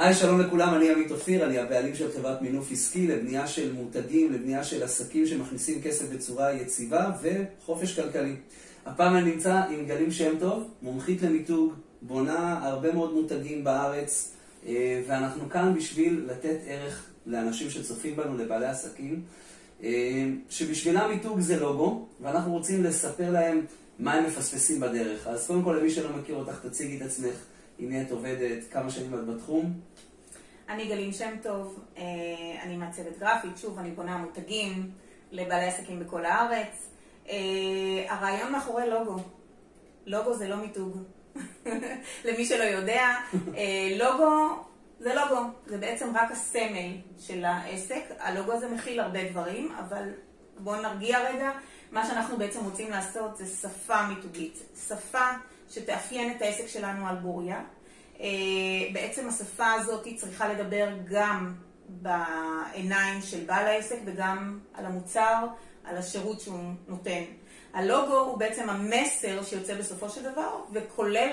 היי, שלום לכולם, אני עמית אופיר, אני הבעלים של חברת מינוף עסקי לבנייה של מותגים, לבנייה של עסקים שמכניסים כסף בצורה יציבה וחופש כלכלי. הפעם אני נמצא עם גלים שם טוב, מומחית למיתוג, בונה הרבה מאוד מותגים בארץ, אה, ואנחנו כאן בשביל לתת ערך לאנשים שצופים בנו, לבעלי עסקים, אה, שבשבילם מיתוג זה לוגו, ואנחנו רוצים לספר להם מה הם מפספסים בדרך. אז קודם כל, למי שלא מכיר אותך, תציגי את עצמך. עם מי את עובדת, כמה שנים את בתחום? אני גלים שם טוב, אה, אני מעצבת גרפית, שוב, אני בונה מותגים לבעלי עסקים בכל הארץ. אה, הרעיון מאחורי לוגו, לוגו זה לא מיתוג. למי שלא יודע, אה, לוגו זה לוגו, זה בעצם רק הסמל של העסק. הלוגו הזה מכיל הרבה דברים, אבל בואו נרגיע רגע. מה שאנחנו בעצם רוצים לעשות זה שפה מיתוגית. שפה שתאפיין את העסק שלנו על בוריה. אה, בעצם השפה הזאת צריכה לדבר גם בעיניים של בעל העסק וגם על המוצר, על השירות שהוא נותן. הלוגו הוא בעצם המסר שיוצא בסופו של דבר וכולל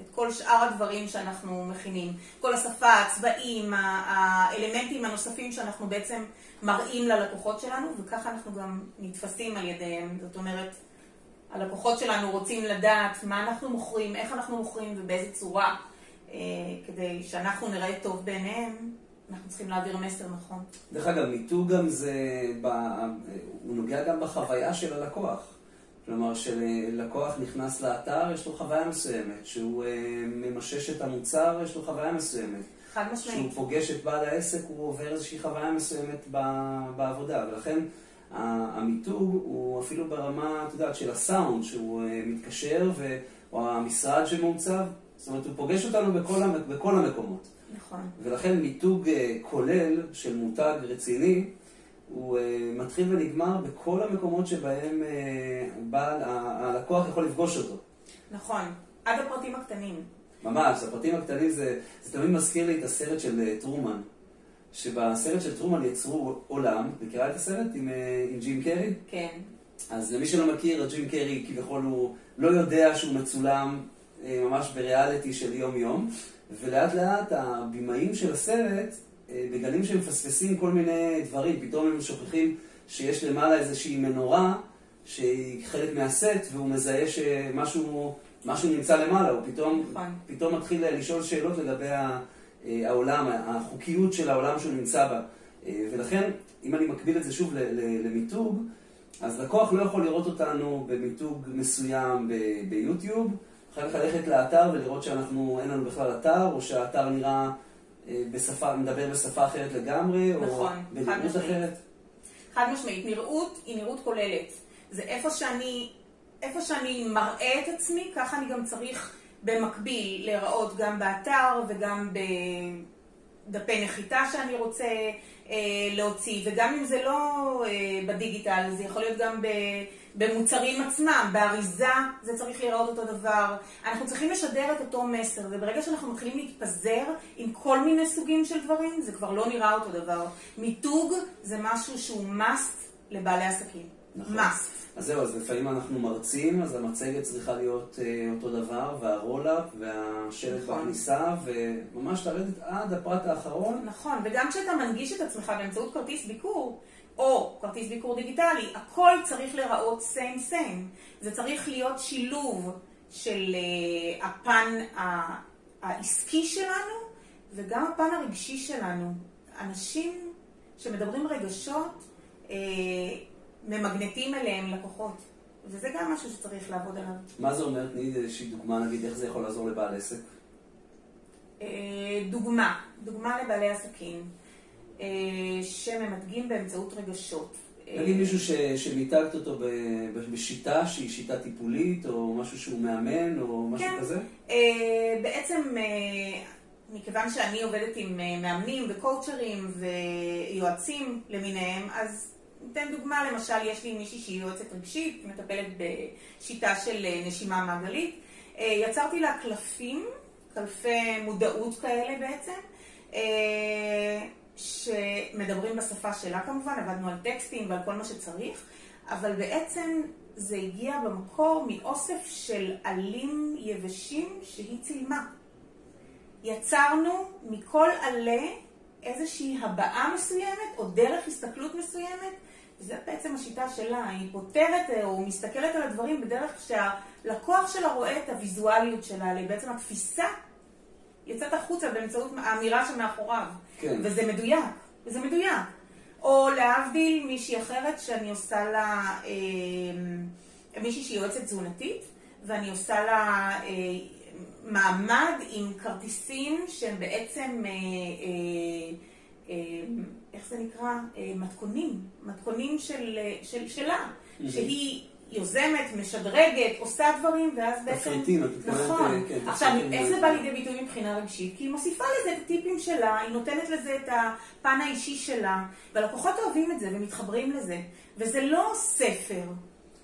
את כל שאר הדברים שאנחנו מכינים. כל השפה, הצבעים, האלמנטים הנוספים שאנחנו בעצם מראים ללקוחות שלנו וככה אנחנו גם נתפסים על ידיהם. זאת אומרת, הלקוחות שלנו רוצים לדעת מה אנחנו מוכרים, איך אנחנו מוכרים ובאיזה צורה, אה, כדי שאנחנו נראה טוב בעיניהם, אנחנו צריכים להעביר מסר נכון. דרך אגב, מיתוג גם זה, הוא נוגע גם בחוויה של הלקוח. כלומר, כשלקוח נכנס לאתר, יש לו חוויה מסוימת. כשהוא אה, ממשש את המוצר, יש לו חוויה מסוימת. חד משמעית. כשהוא פוגש את בעל העסק, הוא עובר איזושהי חוויה מסוימת בעבודה. ולכן המיתוג הוא אפילו ברמה, את יודעת, של הסאונד, שהוא אה, מתקשר, ו... או המשרד שמעוצב, זאת אומרת, הוא פוגש אותנו בכל, המק... בכל המקומות. נכון. ולכן מיתוג אה, כולל של מותג רציני, הוא אה, מתחיל ונגמר בכל המקומות שבהם בעל, הלקוח יכול לפגוש אותו. נכון, עד הפרטים הקטנים. ממש, הפרטים הקטנים זה, זה תמיד מזכיר לי את הסרט של טרומן. שבסרט של טרומן יצרו עולם, מכירה את הסרט עם, אה, עם ג'ים קרי? כן. אז למי שלא מכיר, ג'ים קרי כביכול הוא לא יודע שהוא מצולם אה, ממש בריאליטי של יום-יום, ולאט לאט הבימאים של הסרט אה, מגלים שהם מפספסים כל מיני דברים, פתאום הם שוכחים שיש למעלה איזושהי מנורה שהיא חלק מהסט, והוא מזהה שמשהו משהו נמצא למעלה, הוא פתאום, נכון. פתאום מתחיל לשאול שאלות לגבי ה... העולם, החוקיות של העולם שהוא נמצא בה. אה, ולכן, אם אני מקביל את זה שוב למיתוג, אז לקוח לא יכול לראות אותנו במיתוג מסוים ביוטיוב, אחר כך ללכת לאתר ולראות שאנחנו, אין לנו בכלל אתר, או שהאתר נראה אה, בשפה, מדבר בשפה אחרת לגמרי, נכון, או בנראות אחרת. חד משמעית, נראות היא נראות כוללת. זה איפה שאני, איפה שאני מראה את עצמי, ככה אני גם צריך במקביל להיראות גם באתר וגם בדפי נחיתה שאני רוצה אה, להוציא, וגם אם זה לא אה, בדיגיטל, זה יכול להיות גם במוצרים עצמם, באריזה זה צריך להיראות אותו דבר. אנחנו צריכים לשדר את אותו מסר, וברגע שאנחנו מתחילים להתפזר עם כל מיני סוגים של דברים, זה כבר לא נראה אותו דבר. מיתוג זה משהו שהוא must לבעלי עסקים. נכון. must. אז זהו, אז לפעמים אנחנו מרצים, אז המצגת צריכה להיות אה, אותו דבר, והרולאפ, והשלט נכון. בכניסה, וממש לרדת עד הפרט האחרון. נכון, וגם כשאתה מנגיש את עצמך באמצעות כרטיס ביקור, או כרטיס ביקור דיגיטלי, הכל צריך להיראות סיים סיים. זה צריך להיות שילוב של אה, הפן העסקי שלנו, וגם הפן הרגשי שלנו. אנשים שמדברים רגשות, אה, ממגנטים אליהם לקוחות. וזה גם משהו שצריך לעבוד עליו. מה זה אומר? תני איזושהי דוגמה, נגיד, איך זה יכול לעזור לבעל עסק? אה, דוגמה, דוגמה לבעלי עסקים אה, שממתגים באמצעות רגשות. נגיד מישהו שמיתגת אותו בשיטה שהיא שיטה טיפולית, או משהו שהוא מאמן, או משהו כן. כזה? אה, בעצם, מכיוון שאני עובדת עם מאמנים וקואוצ'רים ויועצים למיניהם, אז ניתן דוגמה, למשל, יש לי מישהי שהיא יועצת רגשית, מטפלת בשיטה של אה, נשימה מעגלית. אה, יצרתי לה קלפים, קלפי מודעות כאלה בעצם, אה, שמדברים בשפה שלה כמובן, עבדנו על טקסטים ועל כל מה שצריך, אבל בעצם זה הגיע במקור מאוסף של עלים יבשים שהיא צילמה. יצרנו מכל עלה איזושהי הבעה מסוימת, או דרך הסתכלות מסוימת, וזו בעצם השיטה שלה, היא פותרת אה, או מסתכלת על הדברים בדרך שהלקוח שלה רואה את הוויזואליות שלה, בעצם התפיסה יוצאת החוצה באמצעות האמירה שמאחוריו. כן. וזה מדויק, וזה מדויק. או להבדיל מישהי אחרת שאני עושה לה, אה, מישהי שהיא יועצת תזונתית, ואני עושה לה אה, מעמד עם כרטיסים שהם בעצם, אה, אה, אה, איך זה נקרא? אה, מתכונים, מתכונים של, של, שלה, mm-hmm. שהיא יוזמת, משדרגת, עושה דברים, ואז בעצם... תפריטים, את. נכון. כן, עכשיו, איך זה בא לידי ביטוי מבחינה רגשית? כי היא מוסיפה לזה את הטיפים שלה, היא נותנת לזה את הפן האישי שלה, והלקוחות אוהבים את זה ומתחברים לזה. וזה לא ספר.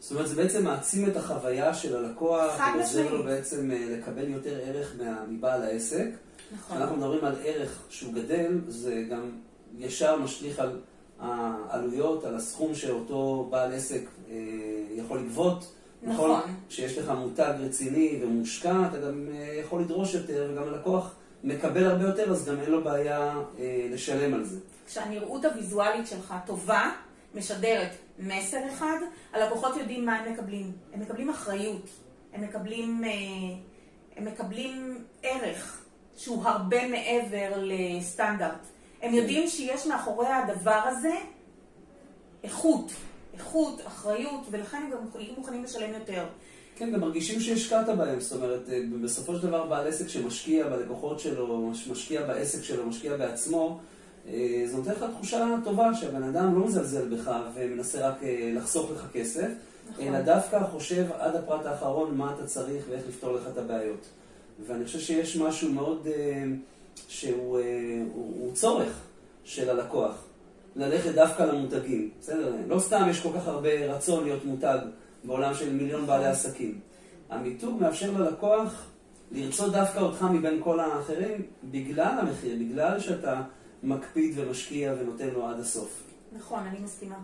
זאת אומרת, זה בעצם מעצים את החוויה של הלקוח, ועוזר לו בעצם אה, לקבל יותר ערך מבעל העסק. נכון. כשאנחנו מדברים על ערך שהוא גדל, זה גם ישר משליך על העלויות, על הסכום שאותו בעל עסק אה, יכול לגבות. נכון. נכון. כשיש לך מותג רציני ומושקע, אתה גם אה, יכול לדרוש יותר, וגם הלקוח מקבל הרבה יותר, אז גם אין לו בעיה אה, לשלם על זה. כשהנראות הוויזואלית שלך טובה, משדרת מסר אחד, הלקוחות יודעים מה הם מקבלים. הם מקבלים אחריות, הם מקבלים, הם מקבלים ערך שהוא הרבה מעבר לסטנדרט. הם יודעים שיש מאחורי הדבר הזה איכות, איכות, אחריות, ולכן הם גם יהיו מוכנים לשלם יותר. כן, גם מרגישים שהשקעת בהם, זאת אומרת, אה, בסופו של דבר בעל עסק שמשקיע בלקוחות שלו, משקיע בעסק שלו, משקיע בעצמו, אה, זה נותן לך תחושה טובה שהבן אדם לא מזלזל בך ומנסה רק אה, לחסוך לך כסף, נכון. אלא דווקא חושב עד הפרט האחרון מה אתה צריך ואיך לפתור לך את הבעיות. ואני חושב שיש משהו מאוד... שהוא הוא, הוא צורך של הלקוח, ללכת דווקא למותגים. בסדר? לא סתם יש כל כך הרבה רצון להיות מותג בעולם של מיליון בעלי עסקים. המיתוג מאפשר ללקוח לרצות דווקא אותך מבין כל האחרים בגלל המחיר, בגלל שאתה מקפיד ומשקיע ונותן לו עד הסוף. נכון, אני מסכימה.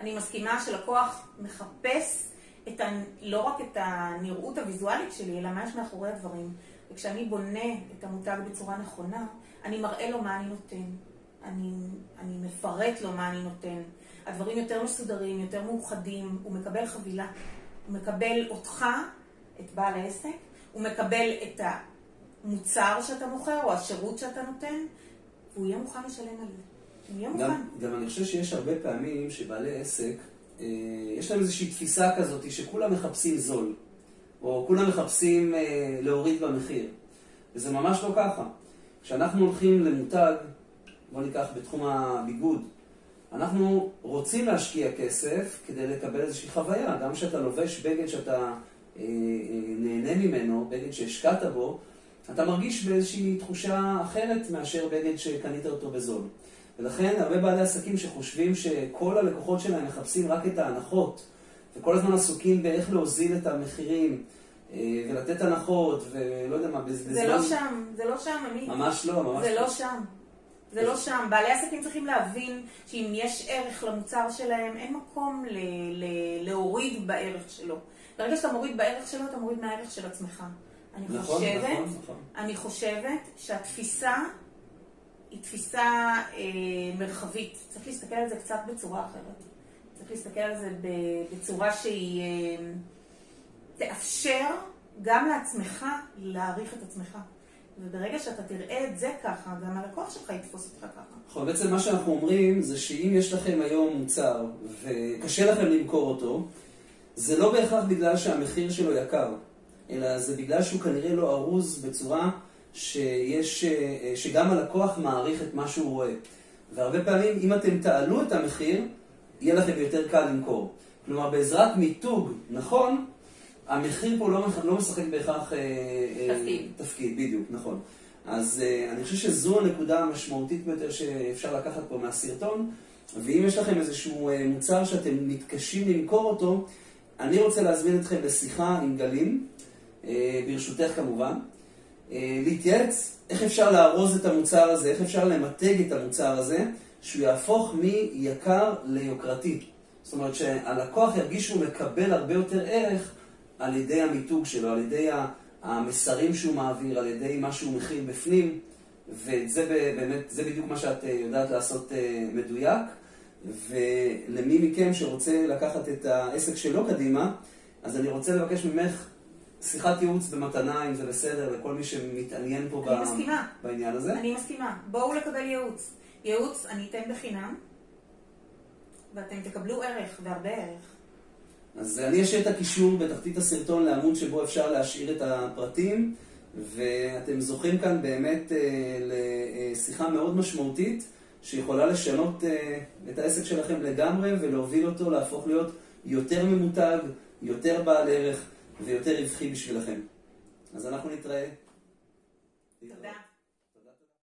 אני מסכימה שלקוח מחפש את ה... לא רק את הנראות הוויזואלית שלי, אלא מה יש מאחורי הדברים. וכשאני בונה את המותג בצורה נכונה, אני מראה לו מה אני נותן. אני, אני מפרט לו מה אני נותן. הדברים יותר מסודרים, יותר מאוחדים, הוא מקבל חבילה. הוא מקבל אותך, את בעל העסק, הוא מקבל את המוצר שאתה מוכר או השירות שאתה נותן, והוא יהיה מוכן לשלם על זה. הוא יהיה מוכן. גם אני חושב שיש הרבה פעמים שבעלי עסק, אה, יש להם איזושהי תפיסה כזאת שכולם מחפשים זול. או כולם מחפשים אה, להוריד במחיר. וזה ממש לא ככה. כשאנחנו הולכים למותג, בוא ניקח בתחום הביגוד, אנחנו רוצים להשקיע כסף כדי לקבל איזושהי חוויה. גם כשאתה לובש בגד שאתה אה, אה, נהנה ממנו, בגד שהשקעת בו, אתה מרגיש באיזושהי תחושה אחרת מאשר בגד שקנית אותו בזול. ולכן הרבה בעלי עסקים שחושבים שכל הלקוחות שלהם מחפשים רק את ההנחות, וכל הזמן עסוקים באיך להוזיל את המחירים אה, ולתת הנחות, ולא יודע מה, בזמן... זה לא שם, זה לא שם, עמית. ממש לא, ממש לא. זה לא שם. זה לא שם. בעלי עסקים צריכים להבין שאם יש ערך למוצר שלהם, אין מקום ל- ל- להוריד בערך שלו. ברגע שאתה מוריד בערך שלו, אתה מוריד מהערך של עצמך. אני נכון, חושבת, נכון, נכון. אני חושבת שהתפיסה היא תפיסה אה, מרחבית. צריך להסתכל על זה קצת בצורה אחרת. צריך להסתכל על זה בצורה שהיא אה, תאפשר גם לעצמך להעריך את עצמך. וברגע שאתה תראה את זה ככה, גם הלקוח שלך יתפוס אותך ככה. נכון, בעצם מה שאנחנו אומרים זה שאם יש לכם היום מוצר וקשה לכם למכור אותו, זה לא בהכרח בגלל שהמחיר שלו יקר, אלא זה בגלל שהוא כנראה לא ארוז בצורה שיש, אה, שגם הלקוח מעריך את מה שהוא רואה. והרבה פעמים, אם אתם תעלו את המחיר, יהיה לכם יותר קל למכור. כלומר, בעזרת מיתוג נכון, המחיר פה לא, לא משחק בהכרח אה, אה, תפקיד. תפקיד, בדיוק, נכון. אז אה, אני חושב שזו הנקודה המשמעותית ביותר שאפשר לקחת פה מהסרטון. ואם יש לכם איזשהו מוצר שאתם מתקשים למכור אותו, אני רוצה להזמין אתכם לשיחה עם גלים, ברשותך כמובן, להתייעץ איך אפשר לארוז את המוצר הזה, איך אפשר למתג את המוצר הזה, שהוא יהפוך מיקר ליוקרתי. זאת אומרת שהלקוח ירגיש שהוא מקבל הרבה יותר ערך על ידי המיתוג שלו, על ידי המסרים שהוא מעביר, על ידי מה שהוא מכיל בפנים, וזה באמת, זה בדיוק מה שאת אה, יודעת לעשות אה, מדויק. ולמי מכם שרוצה לקחת את העסק שלו קדימה, אז אני רוצה לבקש ממך שיחת ייעוץ במתנה, אם זה בסדר, לכל מי שמתעניין פה אני ב... מסכימה. בעניין הזה. אני מסכימה. בואו לקבל ייעוץ. ייעוץ אני אתן בחינם, ואתם תקבלו ערך, והרבה ערך. אז אני אשאיר את הקישור בתחתית הסרטון לעמוד שבו אפשר להשאיר את הפרטים, ואתם זוכים כאן באמת אה, לשיחה מאוד משמעותית, שיכולה לשנות אה, את העסק שלכם לגמרי ולהוביל אותו להפוך להיות יותר ממותג, יותר בעל ערך ויותר רווחי בשבילכם. אז אנחנו נתראה. תודה.